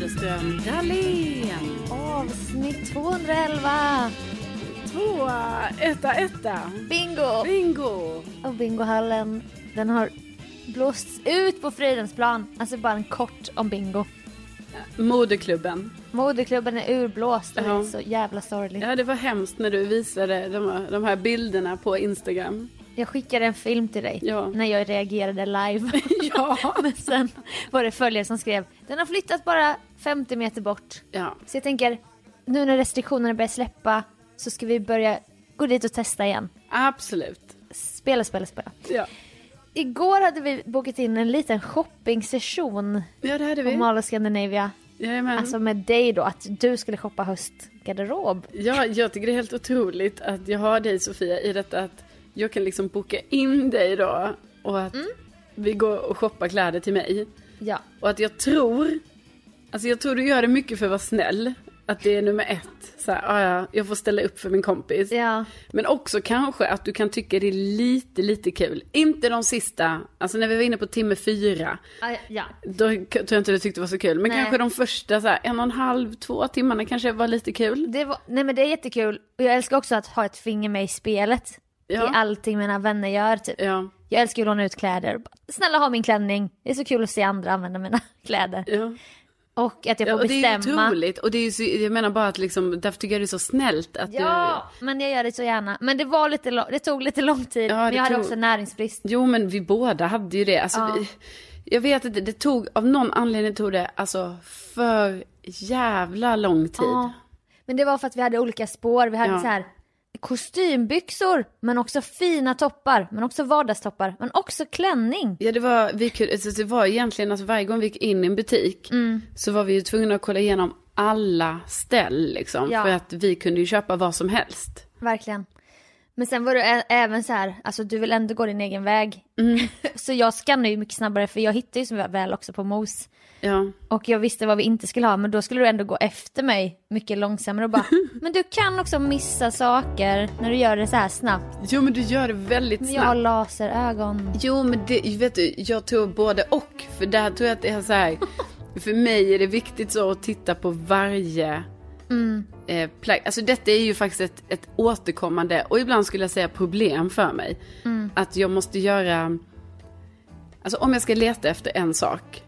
Widerström Dahlén. Avsnitt 211. Tvåa, etta, etta. Bingo! Bingo! Och bingohallen, den har blåsts ut på Fridhemsplan. Alltså bara en kort om bingo. Moderklubben. Moderklubben är urblåst och det är så jävla sorgligt. Ja, det var hemskt när du visade de här, de här bilderna på Instagram. Jag skickade en film till dig Ja. när jag reagerade live. Ja. Men sen var det följare som skrev den har flyttat bara 50 meter bort. Ja. Så jag tänker, nu när restriktionerna börjar släppa så ska vi börja gå dit och testa igen. Absolut. Spela, spela, spela. Ja. Igår hade vi bokat in en liten shopping-session Ja, det hade på vi. Mall of Scandinavia. Jajamän. Alltså med dig då, att du skulle shoppa höstgarderob. Ja, jag tycker det är helt otroligt att jag har dig Sofia i detta att jag kan liksom boka in dig då och att Mm. vi går och shoppar kläder till mig. Ja. Och att jag tror, alltså jag tror du gör det mycket för att vara snäll. Att det är nummer ett. Så här, "Ah, ja, jag får ställa upp för min kompis. Ja. Men också kanske att du kan tycka det är lite, lite kul. Inte de sista, alltså när vi var inne på timme fyra. Ah, Ja. Då tror jag inte du tyckte det var så kul. Men Nej. kanske de första så här, en och en halv, två timmarna kanske var lite kul. Det var, nej men det är jättekul. Och jag älskar också att ha ett finger med i spelet. Ja. I allting mina vänner gör typ. Ja, Jag älskar att låna ut kläder. Snälla ha min klänning. Det är så kul att se andra använda mina kläder. ja. Och att jag ja får och det är ju bestämma. otroligt. Och det är så, jag menar bara att liksom, därför tycker jag det är så snällt att Ja, men jag gör det så gärna. Men det var lite det tog lite lång tid. Ja, men jag hade tog- också näringsbrist. du... Jo men vi båda hade ju det. Alltså, Ja. vi, jag vet att det, det tog, av någon anledning tog det alltså för jävla lång tid. Ja. Men det var för att vi hade olika spår. Vi hade Ja. så här kostymbyxor, men också fina toppar, men också vardagstoppar, men också klänning. Ja det var, vi kunde, alltså, det var egentligen, alltså varje gång vi gick in i en butik Mm. så var vi ju tvungna att kolla igenom alla ställ liksom. Ja. För att vi kunde ju köpa vad som helst. Verkligen. Men sen var det ä- även så här, alltså du vill ändå gå din egen väg. Mm. så jag skannar ju mycket snabbare för jag hittar ju så väl också på mos. Ja, Och jag visste vad vi inte skulle ha men då skulle du ändå gå efter mig mycket långsammare och bara Men du kan också missa saker när du gör det så här snabbt. jo men du gör det väldigt Men jag har snabbt. laserögon. Jo men det, vet du, jag tror både och. För där tror jag att det är så här, för mig är det viktigt så att titta på varje Mm. eh, plagg. Alltså detta är ju faktiskt ett, ett återkommande, och ibland skulle jag säga problem för mig. Mm. Att jag måste göra, alltså om jag ska leta efter en sak,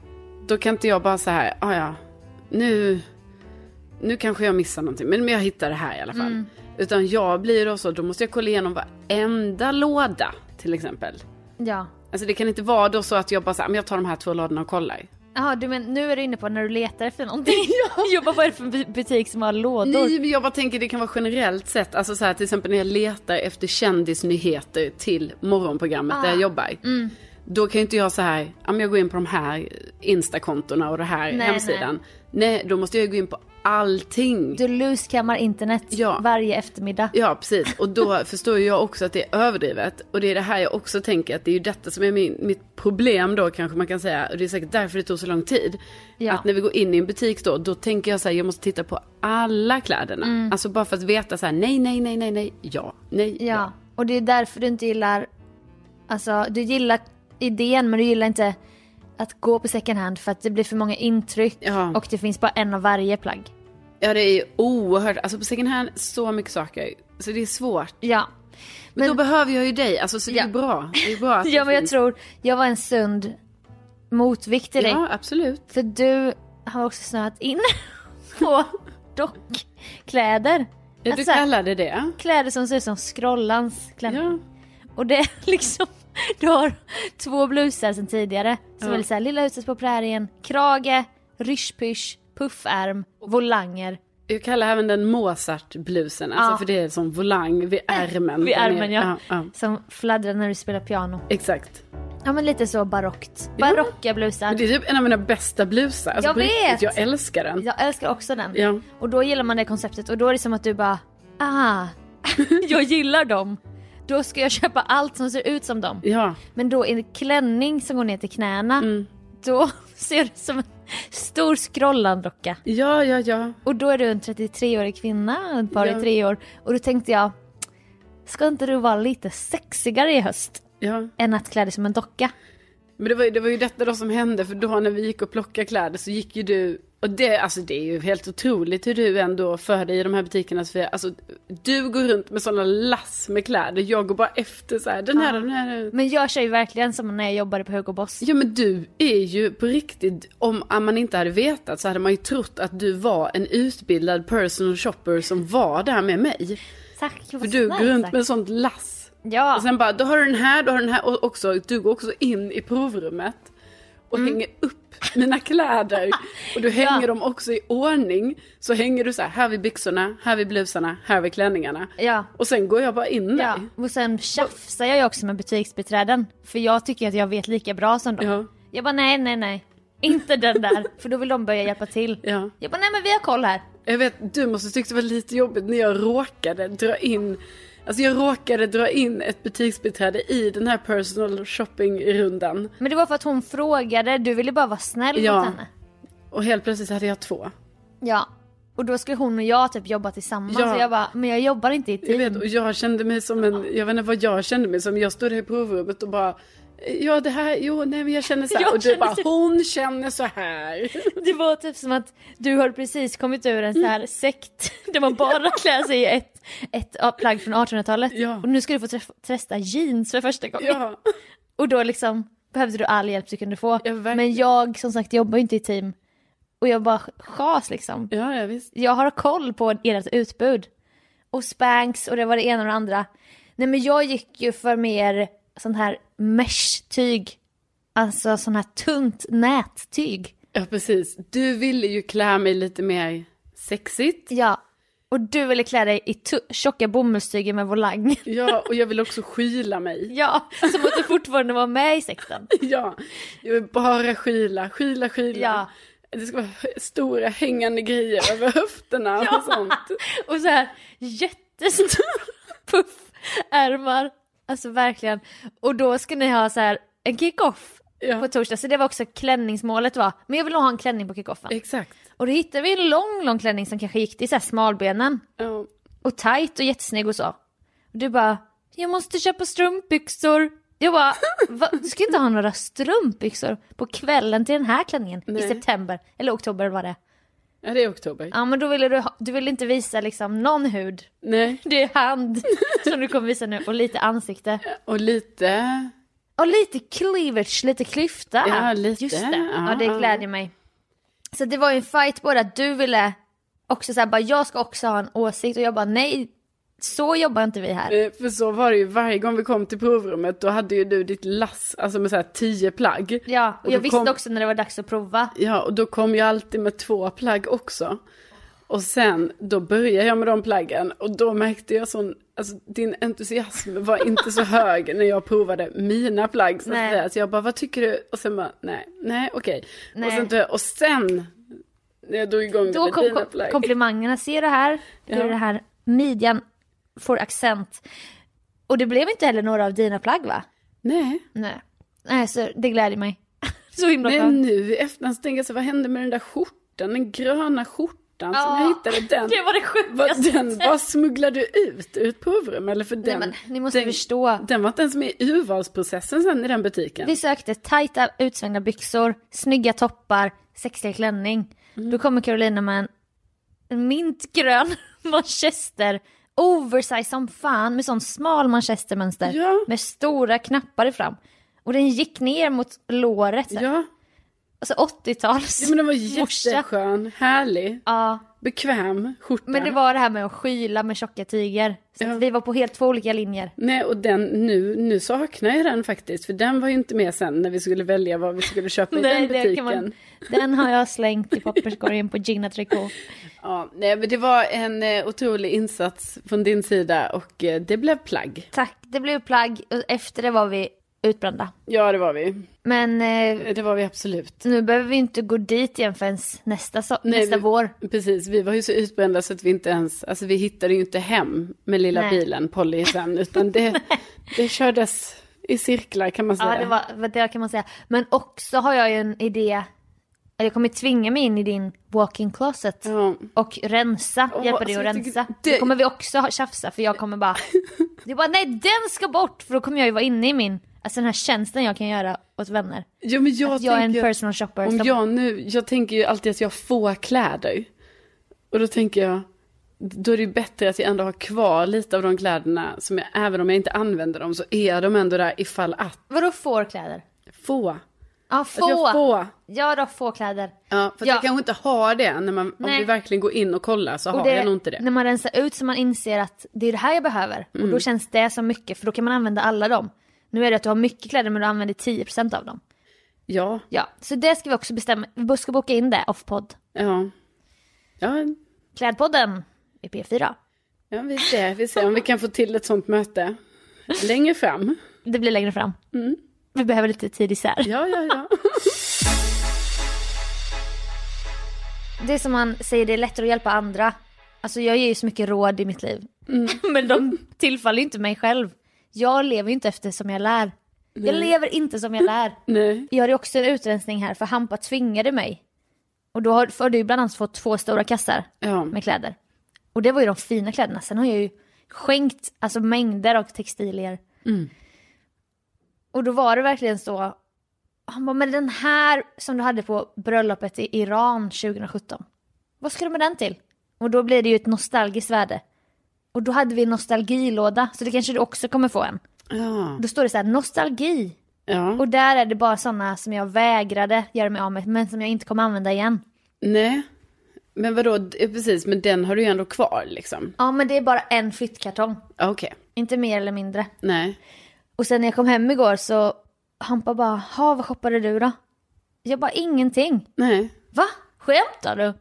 då kan inte jag bara så här, ah, ja, nu, nu kanske jag missar någonting, men men jag hittar det här i alla fall. Mm. Utan jag blir då så, då måste jag kolla igenom varenda låda till exempel. Ja. Alltså det kan inte vara då så att jag bara så här, men jag tar de här två lådorna och kollar. Jaha, du men nu är du inne på när du letar efter någonting. jag bara, vad är det för bu- butik som har lådor? Nej, men jag bara tänker det kan vara generellt sett. Alltså så här, till exempel när jag letar efter kändisnyheter till morgonprogrammet där jag Ah. jobbar. Mm. Då kan ju inte jag så här, ja men jag går in på de här instakontona och det här Nej, hemsidan. Nej. då måste jag gå in på allting. Du luskammar internet Ja. varje eftermiddag. Ja, precis. Och då förstår jag också att det är överdrivet. Och det är det här jag också tänker att det är ju detta som är min, mitt problem då kanske man kan säga. Och det är säkert därför det tog så lång tid. Ja. Att när vi går in i en butik då, då tänker jag så här, jag måste titta på alla kläderna. Mm. Alltså bara för att veta så här, nej, nej, nej, nej, nej, ja, nej, ja. Ja, och det är därför du inte gillar, alltså du gillar idén men du gillar inte att gå på second hand för att det blir för många intryck Ja. och det finns bara en av varje plagg. Ja, det är ju oerhört, alltså på second hand, så mycket saker. Så det är svårt. Ja. Men, då behöver jag ju dig, alltså så det är Ja. bra. Det är bra att Ja men jag tror, jag var en sund motvikt till dig. Ja, absolut. För du har också snöat in på dockkläder. Ja, du Alltså, kallade det. Kläder som ser ut som Skrollans klänning. Ja. Och det är liksom, du har två blusar sedan tidigare. Som Ja. är såhär, Lilla huset på prärien, krage, ryschpysch, puffärm, volanger. Jag kallar även den Mozart-blusen, alltså Ja. för det är som volang vid ärmen. Vid ärmen ja. ja. Som fladdrar när du spelar piano. Exakt. Ja men lite så barockt. Ja. Barocka blusar. Men det är typ en av mina bästa blusar. Alltså Jag på riktigt, vet. Jag älskar den. Jag älskar också den. Ja. Och då gillar man det konceptet och då är det som att du bara, ah, jag gillar dem. Då ska jag köpa allt som ser ut som dem. Ja. Men då en klänning som går ner till knäna, Mm. då ser du som en stor scrollandocka. Ja, ja, ja. Och då är du en 33-årig kvinna, ett par Ja. i tre år. Och då tänkte jag, ska inte du vara lite sexigare i höst? Ja. Än att klä dig som en docka? Men det var, ju- det var ju detta då som hände, för då när vi gick och plockade kläder så gick ju du, och det, alltså det är ju helt otroligt hur du ändå för dig i de här butikerna Sofia. Alltså du går runt med sådana lass med kläder, jag går bara efter så här, den här, den här. Men jag kör ju verkligen som när jag jobbade på Hugo Boss. Ja men du är ju på riktigt, om man inte hade vetat så hade man ju trott att du var en utbildad personal shopper som var där med mig. Tack, För du går runt med sånt lass. Ja, Och sen bara, då har du den här, då har du den här. Och också, du går också in i provrummet. Och Mm. hänger upp mina kläder. Och du hänger dem också i ordning. Så hänger du så här, här vid byxorna, här vid blusarna, här vid klänningarna. ja. Och sen går jag bara in där. Ja, och sen tjafsar jag ju också med butiksbiträden. För jag tycker att jag vet lika bra som dem. Ja. Jag bara nej, nej, nej. Inte den där, för då vill de börja hjälpa till. Ja. Jag bara nej men vi har koll här. Jag vet, du måste tycka det var lite jobbigt när jag råkade dra in Alltså jag råkade dra in ett butiksbiträde i den här personal shopping-rundan. Men det var för att hon frågade, du ville bara vara snäll Ja. mot henne. Och helt plötsligt hade jag två. Ja. Och då skulle hon och jag typ jobba tillsammans. Ja. Så jag bara, men jag jobbar inte i ett Jag team. vet, och jag kände mig som en, jag vet inte vad jag kände mig som. Jag stod där i provrummet och bara, ja det här, jo nej men jag känner så här. Och du bara, så- hon känner så här. Det var typ som att du har precis kommit ur en så här sekt där man bara klär sig i ett, ett plagg från 1800-talet. Ja. Och nu ska du få träffa, testa jeans för första gången. Ja, Och då liksom behövde du all hjälp du kunde få. Ja. Men jag som sagt jobbar ju inte i team. Och jag bara chas liksom. ja, ja visst. Jag har koll på ert utbud. Och Spanx och det var det ena och det andra. Nej men jag gick ju för mer sån här mesh-tyg. Alltså sån här tunt nättyg. Ja precis. Du ville ju klä mig lite mer sexigt. Ja. Och du ville klä dig i tjocka bomullstyger med volang. Ja, och jag vill också skyla mig. Ja, som att du fortfarande var med i sekten. Ja, jag vill bara skyla, skyla, skyla. Ja. Det ska vara stora hängande grejer över höfterna och sånt. Och så här jättestora puffärmar. Alltså verkligen. Och då ska ni ha så här en kick-off Ja. på torsdag. Så det var också klänningsmålet var. Men jag vill nog ha en klänning på kick-offen. Exakt. Och då hittade vi en lång, lång klänning som kanske gick till så här smalbenen. Ja. Och tight och jättesnygg och så. Och du bara, jag måste köpa strumpbyxor. Jag bara, Va? du ska inte ha några strumpbyxor på kvällen till den här klänningen i Nej. september. Eller oktober var det. ja, det är oktober. Ja men då ville du, ha, du ville inte visa liksom någon hud. Nej, Det är hand som du kommer visa nu och lite ansikte. och lite... Och lite cleavage, lite klyfta. Ja, lite. Just det. Ja, Ja, det glädjer mig. Så det var ju en fight både att du ville också säga bara jag ska också ha en åsikt och jag bara nej, så jobbar inte vi här. Eh, För så var det ju varje gång vi kom till provrummet, då hade ju du ditt lass, alltså med så här tio plagg. Ja, och Och jag visste kom- också när det var dags att prova. Ja, och då kom jag alltid med två plagg också. Och sen, då började jag med de plaggen och då märkte jag sån, alltså din entusiasm var inte så hög när jag provade mina plagg. Så, att Nej. säga. så jag bara, vad tycker du? Och sen bara, nej, nej, okej. Nej. Och, sen, och sen, när jag drog igång Då med kom dina kom plagg. komplimangerna, ser du här? Hur Ja. det här midjan får accent. Och det blev inte heller några av dina plagg va? Nej, Nej. Nej, så det gläder mig. så himla skönt. nu i efterhand så tänker jag så, vad hände med den där skjortan, den gröna skjortan som Ja, jag hittade? Den, Det var det vad, sjukaste. den bara smugglade du ut ur ett provrum? Eller för Nej, den, men, ni måste den, förstå. Den var inte ens med i urvalsprocessen sen i den butiken. Vi sökte tajta utsvängda byxor, snygga toppar, sexiga klänning. Mm. Då kommer Carolina med en, mintgrön manchester, oversize som fan med sån smal manchestermönster Ja. med stora knappar i fram. Och den gick ner mot låret. så. Ja, Alltså 80-tals. ja men den var morsa. jätteskön, härlig, Ja, bekväm skjorta. men det var det här med att skyla med tjocka tyger. Så Ja. vi var på helt två olika linjer. Nej, och den, nu, nu saknar jag den faktiskt, för den var ju inte med sen när vi skulle välja vad vi skulle köpa i den butiken. man, den har jag slängt i papperskorgen på Gina Tricot. Ja, nej, men det var en eh, otrolig insats från din sida och eh, det blev plagg. Tack, det blev plagg efter det var vi utbrända. Ja, det var vi. Men eh, Det var vi absolut. nu behöver vi inte gå dit igen förrän nästa, so- Nej, nästa vi- vår. Precis, vi var ju så utbrända så att vi inte ens, alltså vi hittade ju inte hem med lilla Nej. bilen, Polly sen, utan det, det kördes i cirklar kan man säga. Ja, det, var, det kan man säga. Men också har jag ju en idé. Jag kommer tvinga mig in i din walk-in closet. Ja. Och rensa, Åh, hjälpa dig att alltså, tycker rensa. det- Det kommer vi också tjafsa för jag kommer bara... Det är bara nej den ska bort för då kommer jag ju vara inne i min Alltså den här tjänsten jag kan göra åt vänner. Ja, men jag, Att jag är en personal shopper. om jag nu, jag tänker ju alltid att jag får kläder. Och då tänker jag, då är det ju bättre att jag ändå har kvar lite av de kläderna som jag, även om jag inte använder dem så är de ändå där ifall att. Vadå får kläder? Få. Ja, Att jag få. får. Ja då, få kläder. Ja, för Ja. jag kanske inte har det när man, om Nej. vi verkligen går in och kollar så har Och det, jag nog inte det. När man rensar ut så man inser att det är det här jag behöver. Och Mm. då känns det som mycket för då kan man använda alla dem. Nu är det att du har mycket kläder men du använder 10% av dem. Ja, Ja, så det ska vi också bestämma. Vi ska boka in det off-podd. ja. Ja, Klädpodden i P4. ja vi ser, vi ser om vi kan få till ett sånt möte längre fram. Det blir längre fram. Mm. Vi behöver lite tid isär. Ja, ja, ja. Det är som man säger, det är lättare att hjälpa andra. Alltså jag ger ju så mycket råd i mitt liv. Mm. Men de tillfaller ju inte mig själv. Jag lever ju inte efter som jag lär. Jag lever inte som jag lär. Nej. Jag ju också en utrensning här för Hampa tvingade mig. Och då har, för du bland annat fått två stora kassar Ja. med kläder. Och det var ju de fina kläderna. Sen har jag ju skänkt alltså mängder av textilier. Mm. Och då var det verkligen så. Han bara, men den här som du hade på bröllopet i Iran 2017. Vad ska du med den till? Och då blir det ju ett nostalgiskt värde. Och då hade vi en nostalgilåda, så det kanske du också kommer få en. Ja. Då står det så här, nostalgi. ja. Och där är det bara sådana som jag vägrade göra mig av med, men som jag inte kommer använda igen. Nej. Men vadå, precis, men den har du ju ändå kvar liksom. Ja, men det är bara en flyttkartong. Okej, Inte mer eller mindre. nej. Och sen när jag kom hem igår så Hampa bara, ha vad shoppade du då? Jag bara, ingenting. Nej. Va? Skämtar du?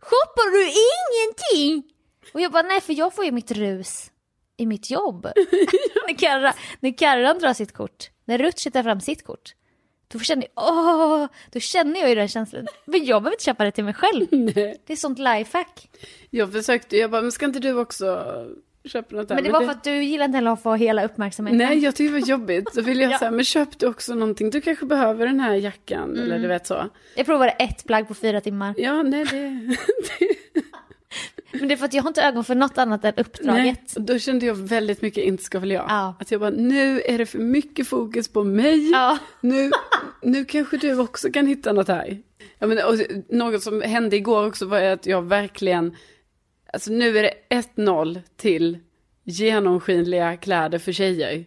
Shoppar du ingenting? Och jag bara, nej för jag får ju mitt rus i mitt jobb. när, Karra, när Karran drar sitt kort, när Rutsch tar fram sitt kort, då känner jag, åh, då känner jag ju den känslan. Men jag behöver inte köpa det till mig själv. nej. Det är sånt lifehack. Jag försökte, jag bara, men ska inte du också köpa något där? Men det var för att du gillar inte heller att få hela uppmärksamheten. Nej, jag tyckte det var jobbigt. Så ville jag Ja. säga, men köp du också någonting. Du kanske behöver den här jackan, eller Mm. du vet så. Jag provade ett plagg på fyra timmar. Ja, nej det... Men det är för att jag har inte ögon för något annat än uppdraget. nej. Då kände jag väldigt mycket, inte ska väl jag. Ja. Att jag bara, nu är det för mycket fokus på mig. Ja. Nu, nu kanske du också kan hitta något här. Ja, men, och, något som hände igår också var att jag verkligen, alltså nu är det 1-0 till genomskinliga kläder för tjejer.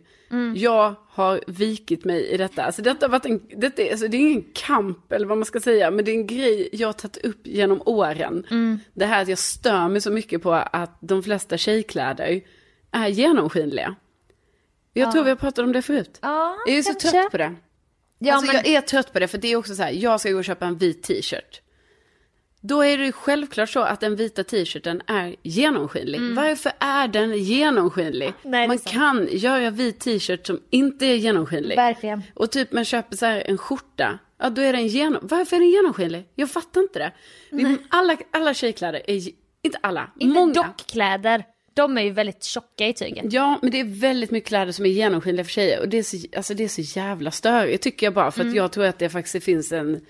Jag har vikit mig i detta. Alltså detta har varit en, detta är, alltså det är ingen kamp eller vad man ska säga, men det är en grej jag har tagit upp genom åren. Det här att jag stör mig så mycket på att de flesta tjejkläder är genomskinliga. Jag tror vi har pratat om det förut. Ja, Jag är så kanske. trött på det. Ja, alltså, men Jag är trött på det för det är också så här, jag ska gå och köpa en vit t-shirt. Då är det självklart så att den vita t-shirten är genomskinlig. Varför är den genomskinlig? Mm. Nej, man kan göra vit t-shirt som inte är genomskinlig. verkligen. Och typ man köper så en skjorta, ja då är den genom... Varför är den genomskinlig? Jag fattar inte det. Vi, alla, alla tjejkläder är, inte alla, Inte många. dockkläder. De är ju väldigt tjocka i tyget. Ja, men det är väldigt mycket kläder som är genomskinliga för tjejer. Och det är så, alltså det är så jävla störigt tycker jag bara. För Mm. att jag tror att det faktiskt finns en,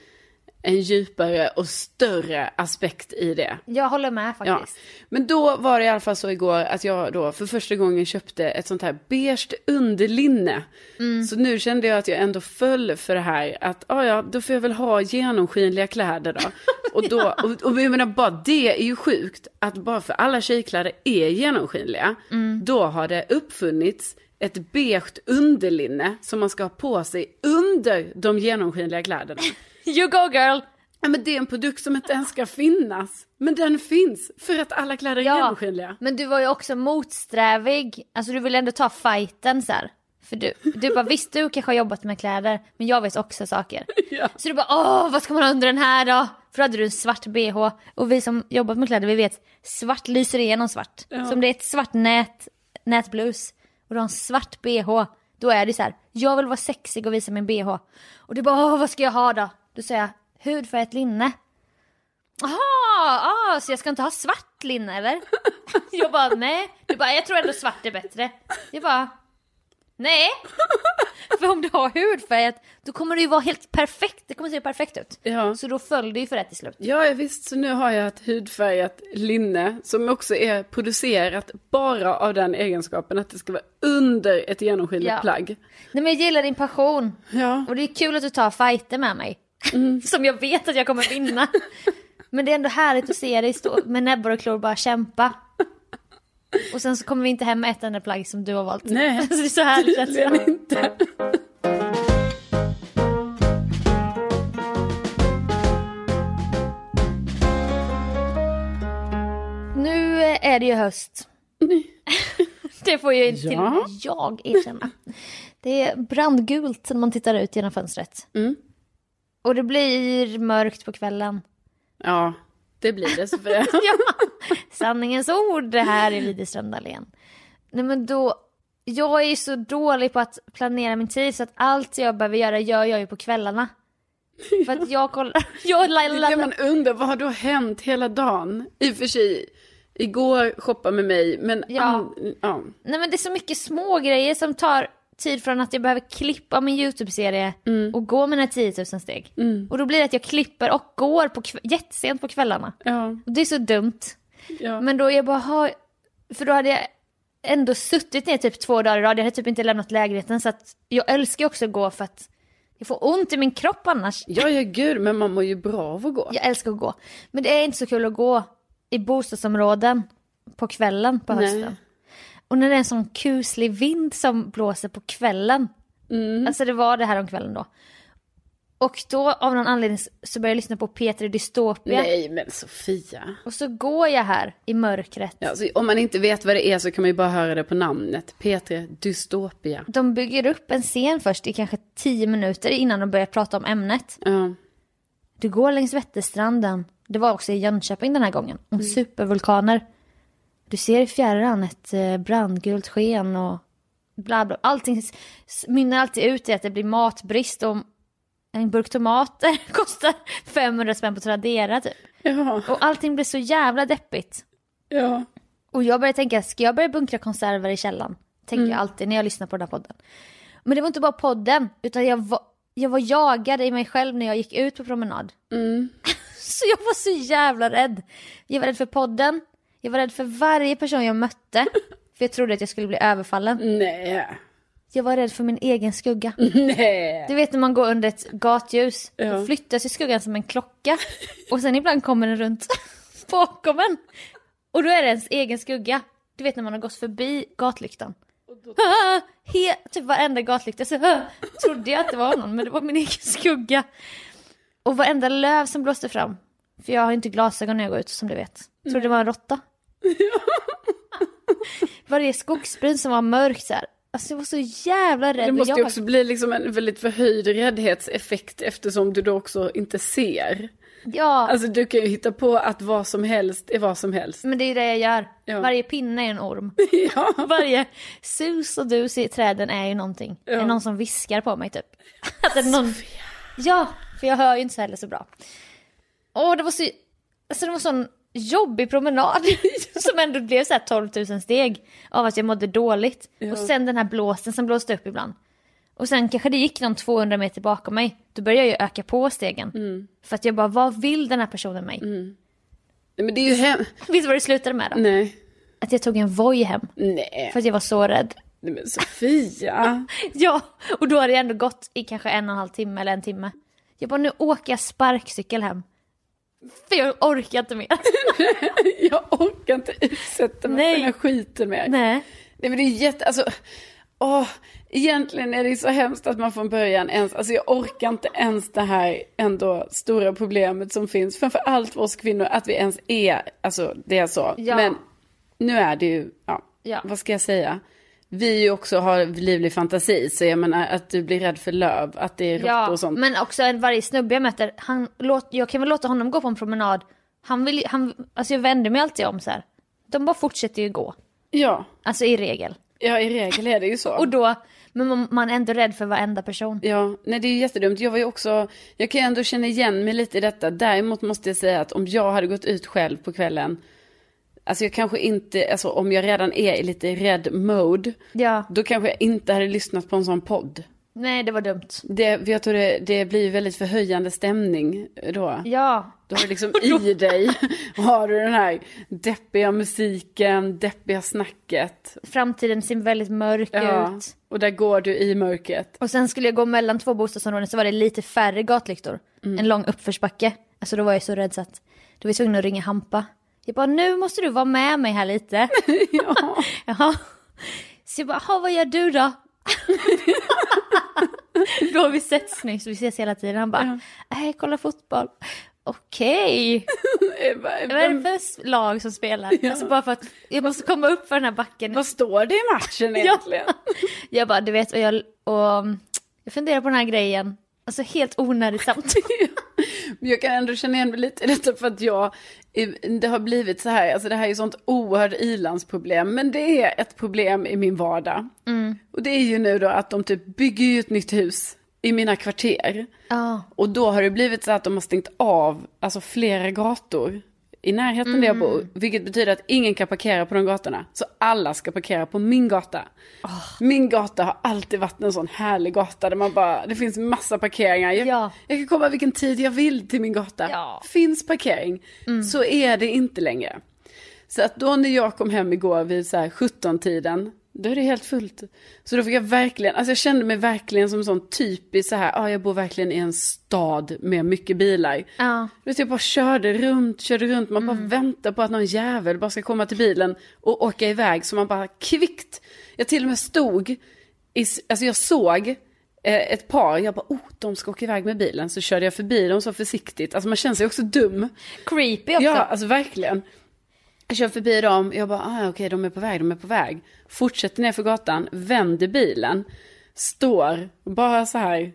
en djupare och större aspekt i det. Jag håller med Ja. faktiskt. Men då var det i alla fall så igår att jag då för första gången köpte ett sånt här beige underlinne. Mm. Så nu kände jag att jag ändå föll för det här att ah, ja, då får jag väl ha genomskinliga kläder då. Och, då och, och jag menar bara det är ju sjukt att bara för alla tjejkläder är genomskinliga, Mm. då har det uppfunnits ett beige underlinne som man ska ha på sig under de genomskinliga kläderna. You go girl! Ja, men det är en produkt som inte ens ska finnas. Men den finns för att alla kläder är Ja, genomskinliga. men du var ju också motsträvig. Alltså du ville ändå ta fighten så här. För du, du bara visst du kanske har jobbat med kläder, men jag vet också saker. Ja. Så du bara åh vad ska man ha under den här då? För då hade du en svart bh. Och vi som jobbat med kläder vi vet, svart lyser igenom svart. Ja. Så om det är ett svart nät, nätblus och du har en svart bh, då är det så här, jag vill vara sexig och visa min bh. Och du bara åh vad ska jag ha då? Då säger jag hudfärgat linne. Jaha, ah, så jag ska inte ha svart linne eller? jag bara nej. Du bara jag tror ändå svart är bättre. Jag bara Nej! För om du har hudfärgat, då kommer det ju vara helt perfekt. Det kommer se perfekt ut. Ja. Så då föll det ju för det till slut. Ja, ja, visst. Så nu har jag ett hudfärgat linne som också är producerat bara av den egenskapen att det ska vara under ett genomskinligt Ja. plagg. Nej men jag gillar din passion. Ja. Och det är kul att du tar fighter med mig. Mm. Som jag vet att jag kommer vinna. Men det är ändå härligt att se dig stå med näbbar och klor och bara kämpa. Och sen så kommer vi inte hem med ett enda plagg som du har valt. Nej, Så det är så härligt att tydligen se. inte. Nu är det ju höst. det får ju till med jag erkänna. Det är brandgult när man tittar ut genom fönstret. Mm. Och det blir mörkt på kvällen. Ja, det blir det Sofia. ja, sanningens ord det här i Widerström Dahlén. Nej men då, jag är ju så dålig på att planera min tid så att allt jag behöver göra gör jag ju på kvällarna. För att jag kollar, jag Det är det man undrar, vad har då hänt hela dagen? I och för sig, igår shoppa med mig, men Ja. an- ja. nej men det är så mycket små grejer som tar tid från att jag behöver klippa min YouTube-serie och gå mina 10 000 steg. Och då blir det att jag klipper och går på jättesent på kvällarna. Ja, Och det är så dumt. ja. Men då jag bara har, för då hade jag ändå suttit ner typ två dagar i rad, jag hade typ inte lämnat lägenheten så att jag älskar också att gå för att jag får ont i min kropp annars. ja, ja gud, men man mår ju bra av att gå. Jag älskar att gå. Men det är inte så kul att gå i bostadsområden på kvällen på Nej. Och när det är en sån kuslig vind som blåser på kvällen. Mm. Alltså det var det här om kvällen då. Och då av någon anledning så började jag lyssna på Peter Dystopia. Nej, men Sofia. Och så går jag här i mörkret. Ja, så om man inte vet vad det är så kan man ju bara höra det på namnet. P3 Dystopia. De bygger upp en scen först i kanske tio minuter innan de börjar prata om ämnet. Ja, Du går längs Vätterstranden. Det var också i Jönköping den här gången. Om supervulkaner. Du ser i fjärran ett eh, brandgult sken och bla bla. Allting mynnar alltid ut i att det blir matbrist och en burk tomater kostar 500 spänn på Tradera typ. ja, Och allting blir så jävla deppigt. ja. Och jag började tänka, ska jag börja bunkra konserver i källaren? Tänker jag alltid när jag lyssnar på den här podden. Men det var inte bara podden, utan jag var, jag var jagad i mig själv när jag gick ut på promenad. Mm. Så jag var så jävla rädd. Jag var rädd för podden, jag var rädd för varje person jag mötte. För jag trodde att jag skulle bli överfallen. Nej, Jag var rädd för min egen skugga. nej. Du vet när man går under ett gatljus, Ja. då flyttas ju skuggan som en klocka. Och sen ibland kommer den runt bakom en. Och då är det ens egen skugga. Du vet när man har gått förbi gatlyktan. Ah, he, typ varenda gatlykta så ah, trodde jag att det var någon, men det var min egen skugga. Och varenda löv som blåste fram. För jag har inte glasögon när jag går ut som du vet. Trodde det var en råtta. Varje skogsbryn som var mörkt så här. Alltså jag var så jävla rädd. Det måste ju var- också bli liksom en väldigt förhöjd räddhetseffekt eftersom du då också inte ser. Ja. Alltså du kan ju hitta på att vad som helst är vad som helst. Men det är det jag gör. Ja. Varje pinne är en orm. Ja, Varje sus och dus i träden är ju någonting. Det är Ja. någon som viskar på mig typ. Att det någon... Ja, för jag hör ju inte så heller så bra. Åh, det var så... Alltså det var sån jobbig promenad. som ändå blev så här 12 000 steg. Av att jag mådde dåligt. Ja. Och sen den här blåsten som blåste upp ibland. Och sen kanske det gick någon 200 meter bakom mig. Då började jag ju öka på stegen. Mm. För att jag bara, vad vill den här personen mig? Nej, men det är ju hem... Vet du vad det slutade med då? Nej, Att jag tog en Voi hem. nej. För att jag var så rädd. Nej men Sofia. Ja, och då hade jag ändå gått i kanske en och en halv timme eller en timme. Jag bara, nu åker jag sparkcykel hem. För jag orkar inte mer. Jag orkar inte utsätta mig Nej. för den här skiten mer. Nej. Nej men det är jätte, alltså, åh, egentligen är det så hemskt att man från början ens, alltså jag orkar inte ens det här ändå stora problemet som finns, framför allt för oss kvinnor, att vi ens är, alltså det är så. Ja. Men nu är det ju, ja, Ja. vad ska jag säga? Vi ju också har livlig fantasi, så jag menar att du blir rädd för löv, att det är råttor Ja, och sånt. men också varje snubbe jag möter, han, låt, jag kan väl låta honom gå på en promenad. Han vill han, alltså jag vänder mig alltid om så här. De bara fortsätter ju gå. Ja, Alltså i regel. ja, i regel är det ju så. Och då, men man, man är ändå rädd för varenda person. Ja, nej det är ju jättedumt. Jag var ju också, jag kan ju ändå känna igen mig lite i detta. Däremot måste jag säga att om jag hade gått ut själv på kvällen, alltså jag kanske inte, alltså om jag redan är i lite rädd mode, Ja, då kanske jag inte hade lyssnat på en sån podd. nej det var dumt. Det, jag tror det, det blir väldigt förhöjande stämning då. Ja, Då har du liksom i dig, har du den här deppiga musiken, deppiga snacket. framtiden ser väldigt mörk Ja, ut. och där går du i mörkret. Och sen skulle jag gå mellan två bostadsområden så var det lite färre gatlyktor. Mm. En lång uppförsbacke. Alltså då var jag så rädd så att då var jag tvungen att ringa Hampa. Jag bara, nu måste du vara med mig här lite. Ja. Jaha. Så jag bara, "Jaha, vad gör du då? då har vi setts nu så vi ses hela tiden. Han bara, nej kolla fotboll. Okej, vad är det för lag som spelar? Alltså bara för att jag måste komma upp för den här backen. Vad står det i matchen egentligen? Jag bara, du vet, och jag, och jag funderar på den här grejen. Alltså helt onödigt samtal. Jag kan ändå känna igen mig lite i detta för att jag, det har blivit så här, alltså det här är ju sånt oerhört ilandsproblem, men det är ett problem i min vardag. Och det är ju nu då att de typ bygger ju ett nytt hus i mina kvarter. Ja, Och då har det blivit så att de har stängt av, alltså flera gator i närheten där jag bor. Vilket betyder att ingen kan parkera på de gatorna. Så alla ska parkera på min gata. Min gata har alltid varit en sån härlig gata där man bara, det finns massa parkeringar. Jag, Ja. jag kan komma vilken tid jag vill till min gata. Ja. Finns parkering. Så är det inte längre. Så att då när jag kom hem igår vid så här 17-tiden, då är det helt fullt. Så då fick jag verkligen, alltså jag kände mig verkligen som en sån typisk så här, ja jag bor verkligen i en stad med mycket bilar. ja. Vet, jag bara körde runt, körde runt, man bara väntar på att någon jävel bara ska komma till bilen och åka iväg. Så man bara kvickt, jag till och med stod, i, alltså jag såg eh, ett par, jag bara, oh, de ska åka iväg med bilen. Så körde jag förbi dem så försiktigt, alltså man känner sig också dum. Creepy också. Ja, alltså verkligen. Jag kör förbi dem, jag bara, ah, okej, de är på väg, de är på väg. Fortsätter ner för gatan, vänder bilen, står bara så här,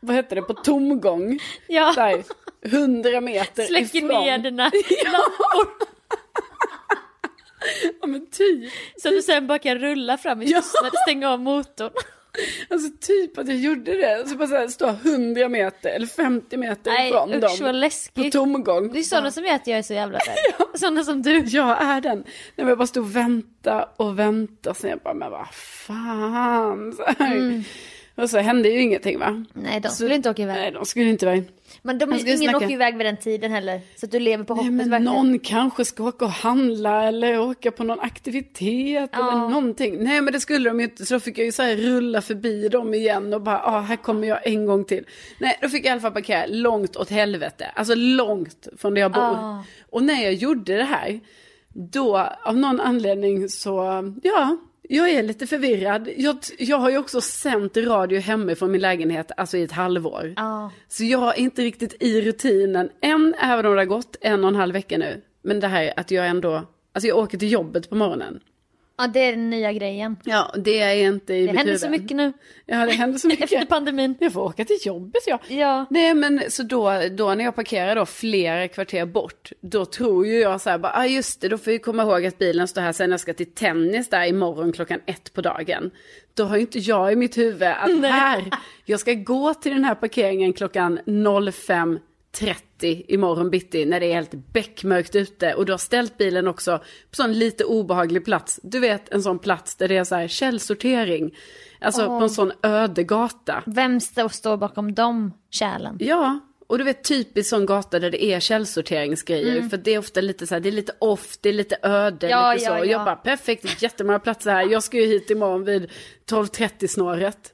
vad heter det, på tomgång. Ja. Så här, hundra meter Släcker ifrån. ner dina lampor. Ja men typ. Så att du sen bara kan rulla fram i Ja. tystnad och stänga av motorn. Alltså typ att jag gjorde det. Så bara så här, stå hundra meter eller 50 meter Nej ifrån usch vad dem. På läskigt. tomgång. Det är sådana som gör att jag är så jävla rädd. Sådana som du. Jag är den. Nej, men jag bara stod och vänta och vänta. Sen jag bara, men vad fan. Så. Mm. Och så hände ju ingenting va? Nej de Så- skulle inte åka iväg. Nej, de skulle inte iväg. Men de, skulle ingen snacka- åker iväg vid den tiden heller. Så att du lever på Nej, hoppet men verkligen. någon kanske ska åka och handla eller åka på någon aktivitet Ja. eller någonting. Nej men det skulle de ju inte så då fick jag ju så här rulla förbi dem igen och bara, ah, här kommer jag en gång till. Nej då fick jag i alla fall parkera långt åt helvete, alltså långt från där jag bor. Ja. Och när jag gjorde det här, då av någon anledning så, ja, jag är lite förvirrad. Jag, jag har ju också sänt radio hemifrån min lägenhet, alltså i ett halvår. Ja. Så jag är inte riktigt i rutinen än, även om det har gått en och en halv vecka nu. Men det här att jag ändå, alltså jag åker till jobbet på morgonen. Ja, det är den nya grejen. Ja, det är inte i Det mitt händer huvud. så mycket nu. Ja, det händer så Efter mycket. pandemin. Jag får åka till jobbet ja. Ja. Nej men så då, då när jag parkerar då flera kvarter bort, då tror ju jag så här bara, ah just det, då får jag komma ihåg att bilen står här sen jag ska till tennis där imorgon klockan ett på dagen. Då har ju inte jag i mitt huvud att här, jag ska gå till den här parkeringen klockan 05.30 imorgon bitti när det är helt beckmörkt ute och du har ställt bilen också på sån lite obehaglig plats. Du vet en sån plats där det är så här källsortering. Alltså på en sån öde gata. Vem står står bakom de kärlen? Ja, och du vet typiskt sån gata där det är källsorteringsgrejer. För det är ofta lite så här, det är lite off, det är lite öde, Ja, lite ja, så. ja. Jag bara perfekt, jättemånga platser här. Jag ska ju hit imorgon vid 12.30 snåret.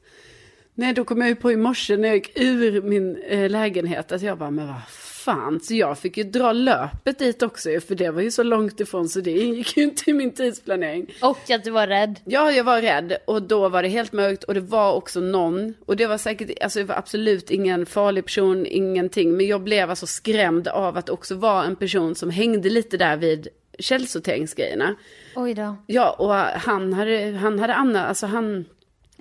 Nej, då kom jag ju på i morse när jag gick ur min eh, lägenhet att jag bara, men vad fan. Så jag fick ju dra löpet dit också för det var ju så långt ifrån så det ingick ju inte i min tidsplanering. Och att du var rädd. Ja, jag var rädd och då var det helt mörkt och det var också någon och det var säkert, alltså det var absolut ingen farlig person, ingenting, men jag blev alltså skrämd av att också vara en person som hängde lite där vid källsorteringsgrejerna. Oj då. Ja, och han hade, han hade Anna, alltså han,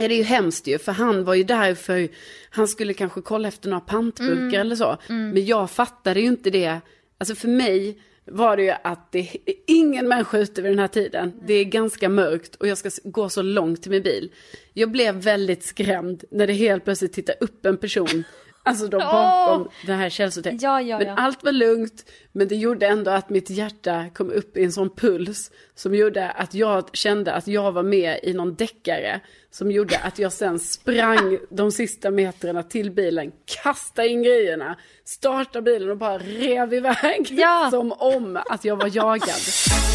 ja, det är ju hemskt ju, för han var ju där för, han skulle kanske kolla efter några pantburkar eller så. Men jag fattade ju inte det, alltså för mig var det ju att det är ingen människa ute vid den här tiden. Det är ganska mörkt och jag ska gå så långt till min bil. Jag blev väldigt skrämd när det helt plötsligt tittar upp en person Alltså då bakom den här källsorteringen. Ja, ja, men ja. allt var lugnt, men det gjorde ändå att mitt hjärta kom upp i en sån puls som gjorde att jag kände att jag var med i någon deckare. Som gjorde att jag sen sprang de sista metrarna till bilen, kastade in grejerna, startade bilen och bara rev iväg. Som om att jag var jagad.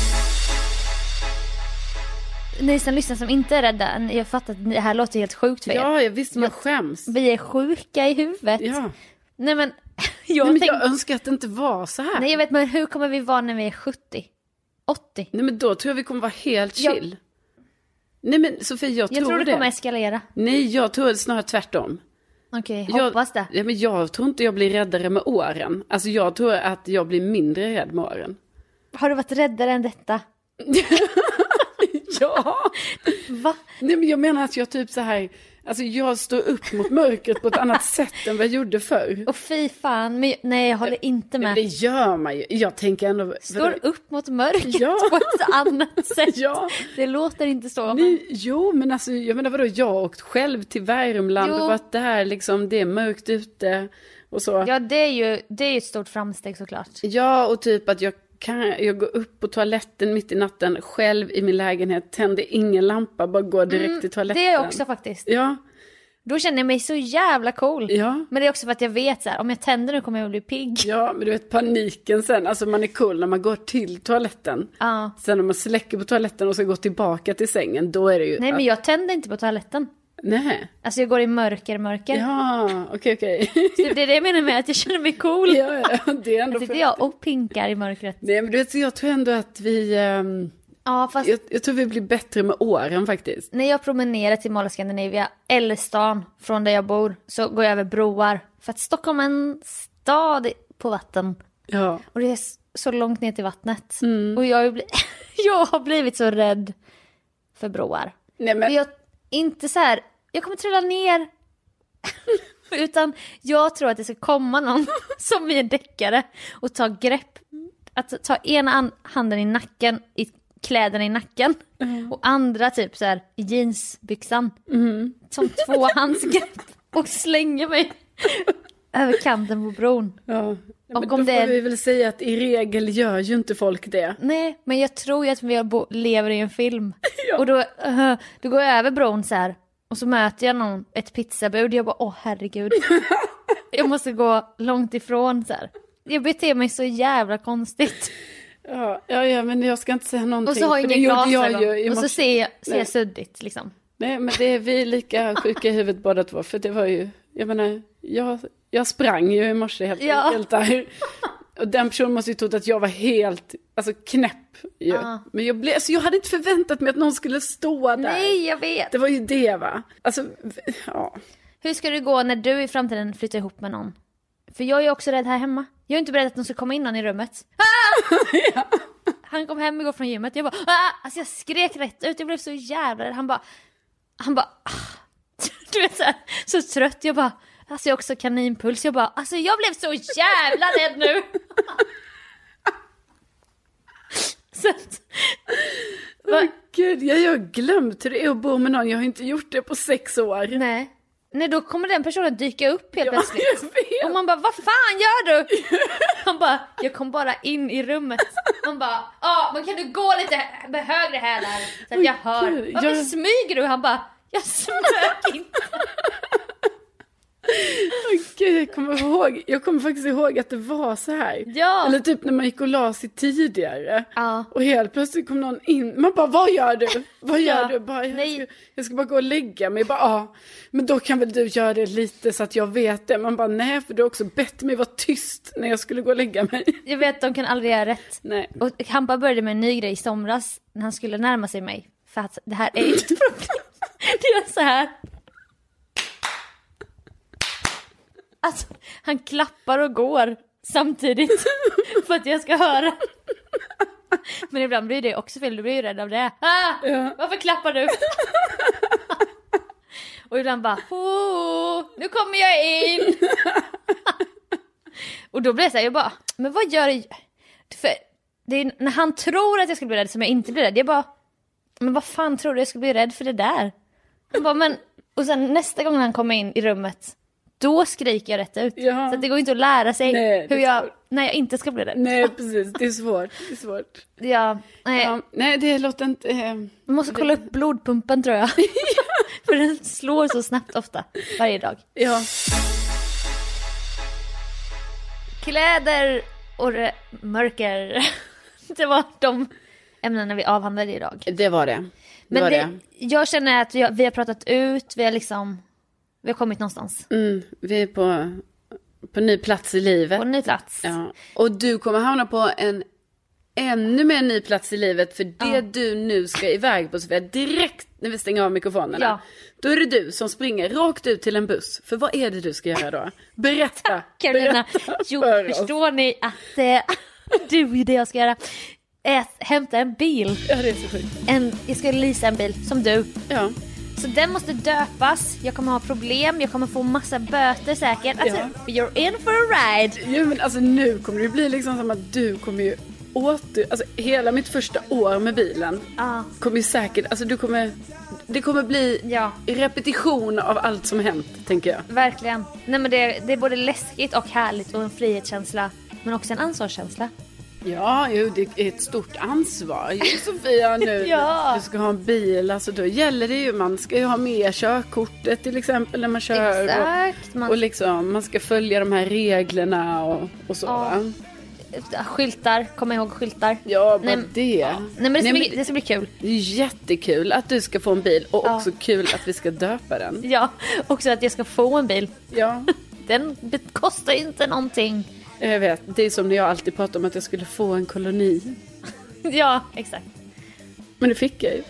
Ni som lyssnar som inte är rädda, jag fattar att det här låter helt sjukt för er. Ja, jag visste, jag skäms. Vi är sjuka i huvudet. Ja. Nej men, jag Nej, men tänkte... jag önskar att det inte var så här. Nej jag vet men hur kommer vi vara när vi är 70? 80? Nej men då tror jag vi kommer vara helt chill. Nej men Sofie, jag, Jag tror det det. kommer eskalera. Nej, jag tror snarare tvärtom. Okej, Jag- hoppas det. Ja, men jag tror inte jag blir räddare med åren. Alltså jag tror att jag blir mindre rädd med åren. Har du varit räddare än detta? Ja! Va? Nej men jag menar att jag typ så här, alltså jag står upp mot mörkret på ett annat sätt än vad jag gjorde förr. Och fy fan, men, nej jag håller inte med. det gör man ju. Jag tänker ändå... Står upp mot mörkret Ja. på ett annat sätt. Ja. Det låter inte så. Men... Nej, jo, men alltså jag menar vadå, jag har åkt själv till Värmland Jo. och varit där liksom, det är mörkt ute och så. Ja det är ju det är ett stort framsteg såklart. Ja, och typ att jag kan, jag går upp på toaletten mitt i natten själv i min lägenhet, tänder ingen lampa, bara går direkt till toaletten. Mm, Det är jag också faktiskt. Ja, Då känner jag mig så jävla cool. ja. Men det är också för att jag vet så här, om jag tänder nu kommer jag att bli pigg. Ja, men du vet paniken sen, alltså man är cool när man går till toaletten. Ja. Sen när man släcker på toaletten och ska gå tillbaka till sängen, då är det ju... Nej men jag tänder inte på toaletten. Nej. Alltså jag går i mörker, mörker. Ja, okej, okej. Så det är det jag menar med att jag känner mig cool. ja, ja, det är ändå... Jag sitter jag och pinkar i mörkret. Nej, men du vet, jag tror ändå att vi... ehm, Ja fast jag, jag tror vi blir bättre med åren faktiskt. när jag promenerar till Mall Scandinavia eller stan från där jag bor så går jag över broar. För att Stockholm är en stad på vatten. Ja. Och det är så långt ner till vattnet. Mm. Och jag bli- jag har blivit så rädd för broar. Nej, men... Men jag, inte så här, jag kommer trilla ner. Utan jag tror att det ska komma någon som är en deckare och ta grepp. Att ta ena an- handen i nacken, i kläderna i nacken. Och andra typ så här i jeansbyxan. Som tvåhandsgrepp. Och slänger mig över kanten på bron. Ja. Ja, Och men om då det får är- vi väl säga att i regel gör ju inte folk det. Nej, men jag tror ju att vi lever i en film. Ja. Och då, uh, då går jag över bron så här. Och så möter jag någon, ett pizzabud. Jag bara, åh herregud. jag måste gå långt ifrån så här. Jag beter mig så jävla konstigt. Ja, ja, ja, men jag ska inte säga någonting. Och så har jag inga glasögon. Och så ser jag, ser jag suddigt liksom. Nej, men det är vi lika sjuka i huvudet båda två. För det var ju, jag menar, jag, jag sprang ju i morse helt Ja. enkelt där. Och den personen måste ju trott att jag var helt, alltså knäpp ju. Ja. Men jag, blev, alltså, jag hade inte förväntat mig att någon skulle stå där. Nej, jag vet. Det var ju det va. Alltså, ja. Hur ska det gå när du i framtiden flyttar ihop med någon? För jag är också rädd här hemma. Jag är inte beredd att någon ska komma in någon i rummet. Ah! Han kom hem igår från gymmet, jag bara ah! Alltså jag skrek rätt ut, jag blev så jävla. Han bara, han bara, ah! du vet så, här, så trött. Jag bara, alltså jag har också kaninpuls. Jag bara, alltså jag blev så jävla rädd nu. så att, va, Gud, jag har glömt hur det är att bo med någon. Jag har inte gjort det på sex år. nej. Nej då kommer den personen dyka upp helt Ja, plötsligt. Och man bara, vad fan gör du? Han bara, jag kom bara in i rummet. Man bara, ja men kan du gå lite med högre hälar så att jag hör. Varför jag- smyger du? Han bara, jag smög inte. Åh, Gud, jag kommer ihåg, jag kommer faktiskt ihåg att det var så här. Ja. Eller typ när man gick och la sig tidigare. Ja. Och helt plötsligt kom någon in. Man bara, vad gör du? Vad gör Ja. du? Bara, jag, Nej. ska, jag ska bara gå och lägga mig. Bara, ja. Men då kan väl du göra det lite så att jag vet det. Man bara, nej, för du har också bett mig vara tyst när jag skulle gå och lägga mig. Jag vet, de kan aldrig göra rätt. Nej. Och Hampa började med en ny grej i somras när han skulle närma sig mig. För att det här är ett problem. Det är så här. Alltså, han klappar och går samtidigt. För att jag ska höra. Men ibland blir det också fel, du blir ju rädd av det. Ah, Ja. Varför klappar du? Och ibland bara, oh, nu kommer jag in. Och då blir jag så här, jag bara, men vad gör jag? För det är när han tror att jag ska bli rädd som jag inte blir rädd. Jag bara, men vad fan tror du jag ska bli rädd för det där? Han bara, men, och sen nästa gång han kommer in i rummet, då skriker jag rätt ut. Ja. Så det går inte att lära sig Nej, hur jag, när jag inte ska bli rädd. Nej, precis. Det är svårt. Det är svårt. Ja, nej, Ja, nej, det låter inte... Eh, man måste kolla upp blodpumpen tror jag. För den slår så snabbt ofta, varje dag. ja. Kläder och mörker. Det var de ämnena vi avhandlade idag. Det var det. Det Men var det, det. jag känner att vi har, vi har pratat ut, vi har liksom, vi har kommit någonstans. Mm, vi är på, på ny plats i livet. På ny plats. Ja. Och du kommer hamna på en ännu mer ny plats i livet. För det Ja. du nu ska iväg på Sofia, direkt när vi stänger av mikrofonerna. Ja. Då är det du som springer rakt ut till en buss. För vad är det du ska göra då? Berätta. Carolina, Berätta jo, för oss. förstår ni att eh, du är det jag ska göra? Att hämta en bil. Ja, det är så sjukt. En, jag ska leasa en bil, som du. Ja. Så den måste döpas, jag kommer ha problem, jag kommer få massa böter säkert. Alltså, you're in for a ride. Jo men alltså nu kommer det bli liksom som att du kommer ju åter... Alltså hela mitt första år med bilen Ja. kommer ju säkert... Alltså du kommer... Det kommer bli Ja. repetition av allt som hänt, tänker jag. Verkligen. Nej men det, det är både läskigt och härligt och en frihetskänsla. Men också en ansvarskänsla. Ja, jo, det är ett stort ansvar ju Sofia nu. Ja. Du ska ha en bil, alltså då gäller det ju, man ska ju ha med körkortet till exempel när man kör. Exakt. Och, Man, och liksom, man ska följa de här reglerna och, och så. Ja. Skyltar, kom ihåg skyltar. Ja, bara Nej, det. Nej men det ska, Nej, bli, det ska bli kul. Det är jättekul att du ska få en bil och Ja. också kul att vi ska döpa den. Ja, också att jag ska få en bil. Ja, Den kostar ju inte någonting. Jag vet. Det är som när jag alltid pratar om att jag skulle få en koloni. Ja, exakt. Men det fick jag ju.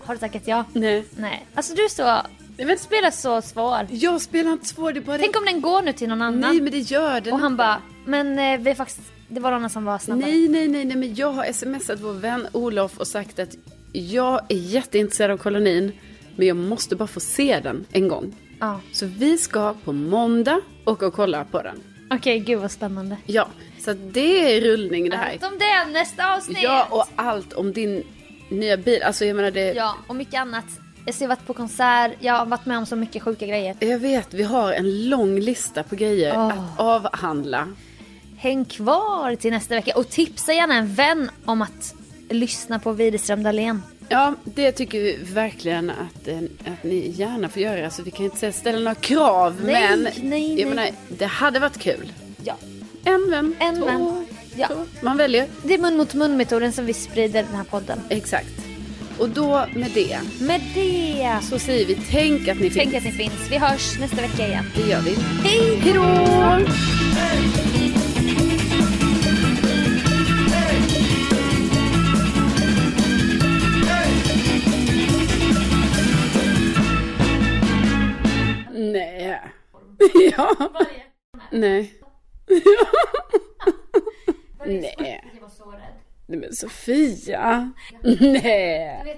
Har du tackat ja? Nej. Nej. Alltså du är så... Men, spelar så svår. jag spelar inte svår, det bara Tänk om den går nu till någon annan. Nej, men det gör den och han bara, men eh, vi är faktiskt... Det var någon som var snabbare. Nej, nej, nej, nej, men jag har smsat vår vän Olof och sagt att jag är jätteintresserad av kolonin, men jag måste bara få se den en gång. Ja. Så vi ska på måndag åka och kolla på den. Okej, gud vad spännande. Ja, så det är rullning det här. Allt om det nästa avsnitt! Ja, och allt om din nya bil. Alltså jag menar det... Ja, och mycket annat. Jag har varit på konsert, jag har varit med om så mycket sjuka grejer. Jag vet, vi har en lång lista på grejer Åh. att avhandla. Häng kvar till nästa vecka och tipsa gärna en vän om att lyssna på Widerström Dahlén. Ja, det tycker vi verkligen att, eh, att ni gärna får göra. Alltså vi kan inte säga ställa några krav, Nej, men nej, nej. jag menar, det hade varit kul. Ja. En vän, En två, vän. Ja. två. Man väljer. Det är mun mot mun metoden som vi sprider den här podden. Exakt. Och då med det Med det, så säger vi tänk att ni tänk finns. att ni finns. Vi hörs nästa vecka igen. Det gör vi. Hej! Hej då! Nej. Ja. Nej. Nej. Jag var så rädd. Nej men Sofia. Nej.